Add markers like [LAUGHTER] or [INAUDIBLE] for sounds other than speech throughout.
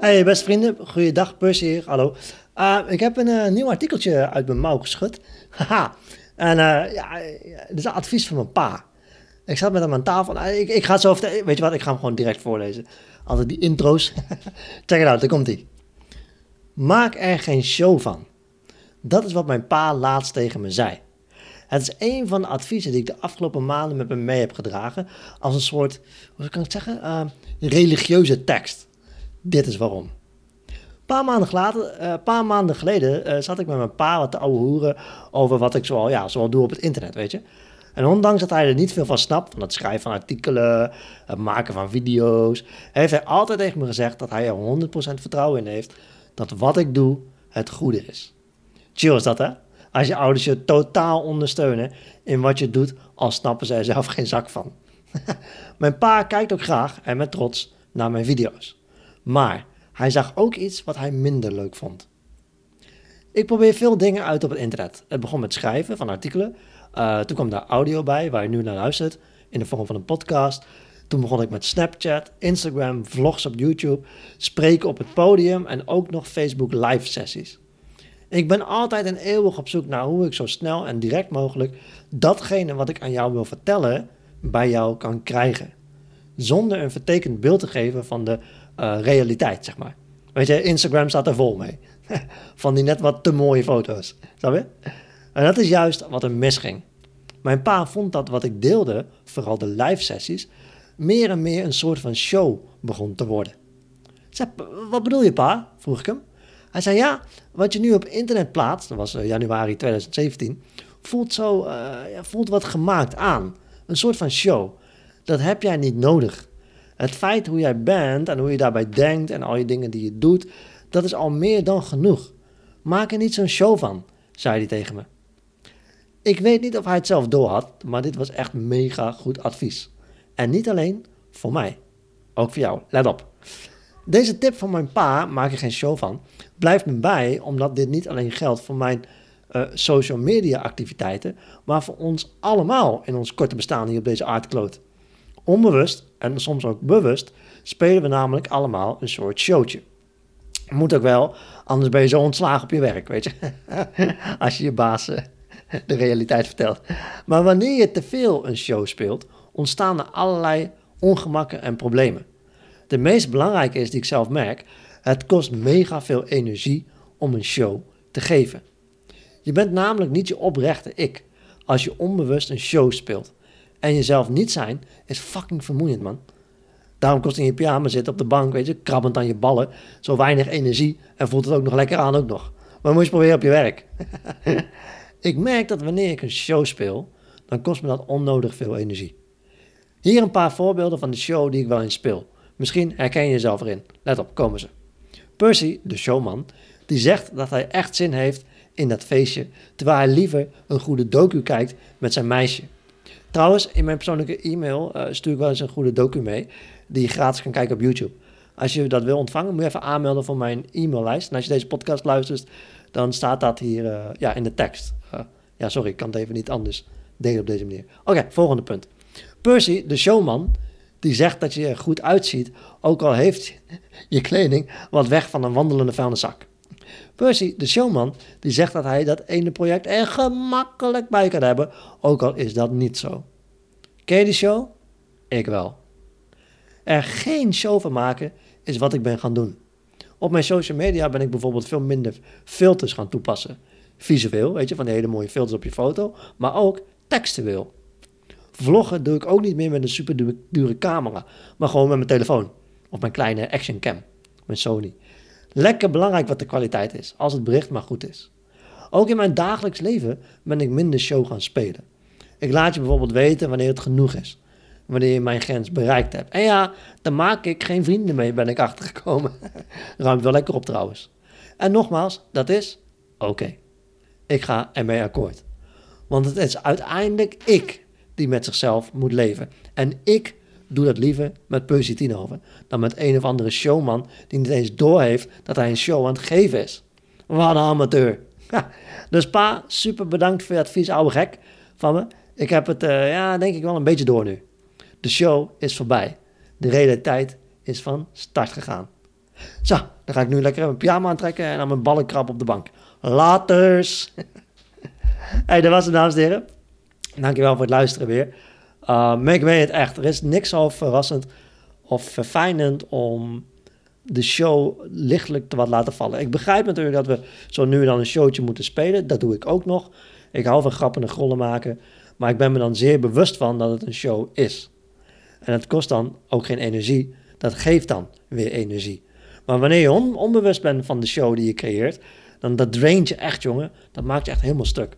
Hey beste vrienden, goeiedag, Percy hier, hallo. Uh, ik heb een uh, nieuw artikeltje uit mijn mouw geschud. [LAUGHS] Haha. en uh, ja, dit is advies van mijn pa. Ik zat met hem aan tafel. Ik, ik ga zo over, weet je wat, ik ga hem gewoon direct voorlezen. Altijd die intro's. [LAUGHS] Check het uit, daar komt hij. Maak er geen show van. Dat is wat mijn pa laatst tegen me zei. Het is een van de adviezen die ik de afgelopen maanden met me mee heb gedragen. Als een soort, hoe kan ik het zeggen, religieuze tekst. Dit is waarom. Een paar maanden, later, uh, paar maanden geleden uh, zat ik met mijn pa wat te ouwe hoeren over wat ik zoal, ja, zoal doe op het internet, weet je. En ondanks dat hij er niet veel van snapt, van het schrijven van artikelen, het maken van video's, heeft hij altijd tegen me gezegd dat hij er 100% vertrouwen in heeft dat wat ik doe het goede is. Chill is dat, hè? Als je ouders je totaal ondersteunen in wat je doet, al snappen zij zelf geen zak van. [LAUGHS] mijn pa kijkt ook graag en met trots naar mijn video's. Maar hij zag ook iets wat hij minder leuk vond. Ik probeer veel dingen uit op het internet. Het begon met schrijven van artikelen. Uh, toen kwam daar audio bij, waar je nu naar luistert, in de vorm van een podcast. Toen begon ik met Snapchat, Instagram, vlogs op YouTube, spreken op het podium en ook nog Facebook live sessies. Ik ben altijd en eeuwig op zoek naar hoe ik zo snel en direct mogelijk datgene wat ik aan jou wil vertellen bij jou kan krijgen. Zonder een vertekend beeld te geven van de uh, realiteit, zeg maar. Weet je, Instagram staat er vol mee. [LAUGHS] Van die net wat te mooie foto's. Snap je? En dat is juist wat er misging. Mijn pa vond dat wat ik deelde, vooral de live sessies, meer en meer een soort van show begon te worden. Ik zei, wat bedoel je pa? vroeg ik hem. Hij zei, ja, wat je nu op internet plaatst, dat was uh, januari 2017, voelt, zo, uh, voelt wat gemaakt aan. Een soort van show. Dat heb jij niet nodig. Het feit hoe jij bent en hoe je daarbij denkt en al je dingen die je doet, dat is al meer dan genoeg. Maak er niet zo'n show van, zei hij tegen me. Ik weet niet of hij het zelf doorhad, maar dit was echt mega goed advies. En niet alleen voor mij, ook voor jou. Let op. Deze tip van mijn pa, maak er geen show van, blijft me bij omdat dit niet alleen geldt voor mijn uh, social media activiteiten, maar voor ons allemaal in ons korte bestaan hier op deze aardkloot. Onbewust en soms ook bewust spelen we namelijk allemaal een soort showtje. Moet ook wel, anders ben je zo ontslagen op je werk, weet je. [LAUGHS] Als je je baas eh, de realiteit vertelt. Maar wanneer je te veel een show speelt, ontstaan er allerlei ongemakken en problemen. De meest belangrijke is die ik zelf merk: het kost mega veel energie om een show te geven. Je bent namelijk niet je oprechte ik als je onbewust een show speelt. En jezelf niet zijn is fucking vermoeiend, man. Daarom kost in je pyjama zitten op de bank, weet je, krabbend aan je ballen, zo weinig energie en voelt het ook nog lekker aan ook nog. Maar moet je proberen op je werk. [LAUGHS] ik merk dat wanneer ik een show speel, dan kost me dat onnodig veel energie. Hier een paar voorbeelden van de show die ik wel eens speel. Misschien herken je jezelf erin. Let op, komen ze. Percy, de showman, die zegt dat hij echt zin heeft in dat feestje, terwijl hij liever een goede docu kijkt met zijn meisje. Trouwens, in mijn persoonlijke e-mail uh, stuur ik wel eens een goede docu mee, die je gratis kan kijken op YouTube. Als je dat wil ontvangen, moet je even aanmelden voor mijn e-maillijst. En als je deze podcast luistert, dan staat dat hier uh, ja, in de tekst. Uh, ja, sorry, ik kan het even niet anders delen op deze manier. Oké, volgende punt. Percy, de showman, die zegt dat je er goed uitziet, ook al heeft je kleding wat weg van een wandelende vuilniszak. Percy, de showman, die zegt dat hij dat ene project er gemakkelijk bij kan hebben, ook al is dat niet zo. Ken je die show? Ik wel. Er geen show van maken is wat ik ben gaan doen. Op mijn social media ben ik bijvoorbeeld veel minder filters gaan toepassen. Visueel, weet je, van hele mooie filters op je foto, maar ook textueel. Vloggen doe ik ook niet meer met een super dure camera, maar gewoon met mijn telefoon. Of mijn kleine action cam, mijn Sony. Lekker belangrijk wat de kwaliteit is, als het bericht maar goed is. Ook in mijn dagelijks leven ben ik minder show gaan spelen. Ik laat je bijvoorbeeld weten wanneer het genoeg is. Wanneer je mijn grens bereikt hebt. En ja, daar maak ik geen vrienden mee, ben ik [LAUGHS] achtergekomen. Ruimt wel lekker op trouwens. En nogmaals, dat is oké. Ik ga ermee akkoord. Want het is uiteindelijk ik die met zichzelf moet leven. En ik doe dat liever met Percy Tienhoven dan met een of andere showman die niet eens doorheeft dat hij een show aan het geven is. Wat een amateur. [LAUGHS] Dus pa, super bedankt voor je advies, oude gek van me. Ik heb het, uh, ja, denk ik wel een beetje door nu. De show is voorbij. De realiteit is van start gegaan. Zo, dan ga ik nu lekker mijn pyjama aantrekken en aan mijn ballen op de bank. Laters! [LAUGHS] hey, dat was het, dames en heren. Dankjewel voor het luisteren weer. Uh, ik meen het echt. Er is niks zo verrassend of verfijnend om de show lichtelijk te wat laten vallen. Ik begrijp natuurlijk dat we zo nu en dan een showtje moeten spelen. Dat doe ik ook nog. Ik hou van grappen en grollen maken. Maar ik ben me dan zeer bewust van dat het een show is. En het kost dan ook geen energie. Dat geeft dan weer energie. Maar wanneer je onbewust bent van de show die je creëert, dan dat draint je echt, jongen. Dat maakt je echt helemaal stuk.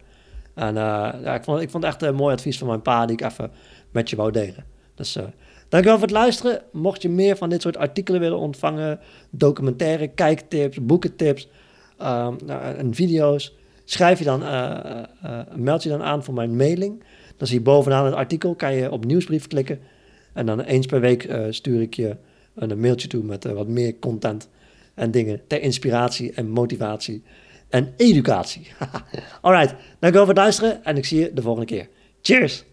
En uh, ja, ik, vond, ik vond het echt een mooi advies van mijn pa die ik even met je wou delen. Dus uh, dankjewel voor het luisteren. Mocht je meer van dit soort artikelen willen ontvangen, documentaire kijktips, boekentips uh, en video's, schrijf je dan, meld je dan aan voor mijn mailing. Dan zie je bovenaan het artikel, kan je op nieuwsbrief klikken. En dan eens per week stuur ik je een mailtje toe met wat meer content en dingen ter inspiratie en motivatie en educatie. [LAUGHS] Alright, dankjewel voor het luisteren en ik zie je de volgende keer. Cheers!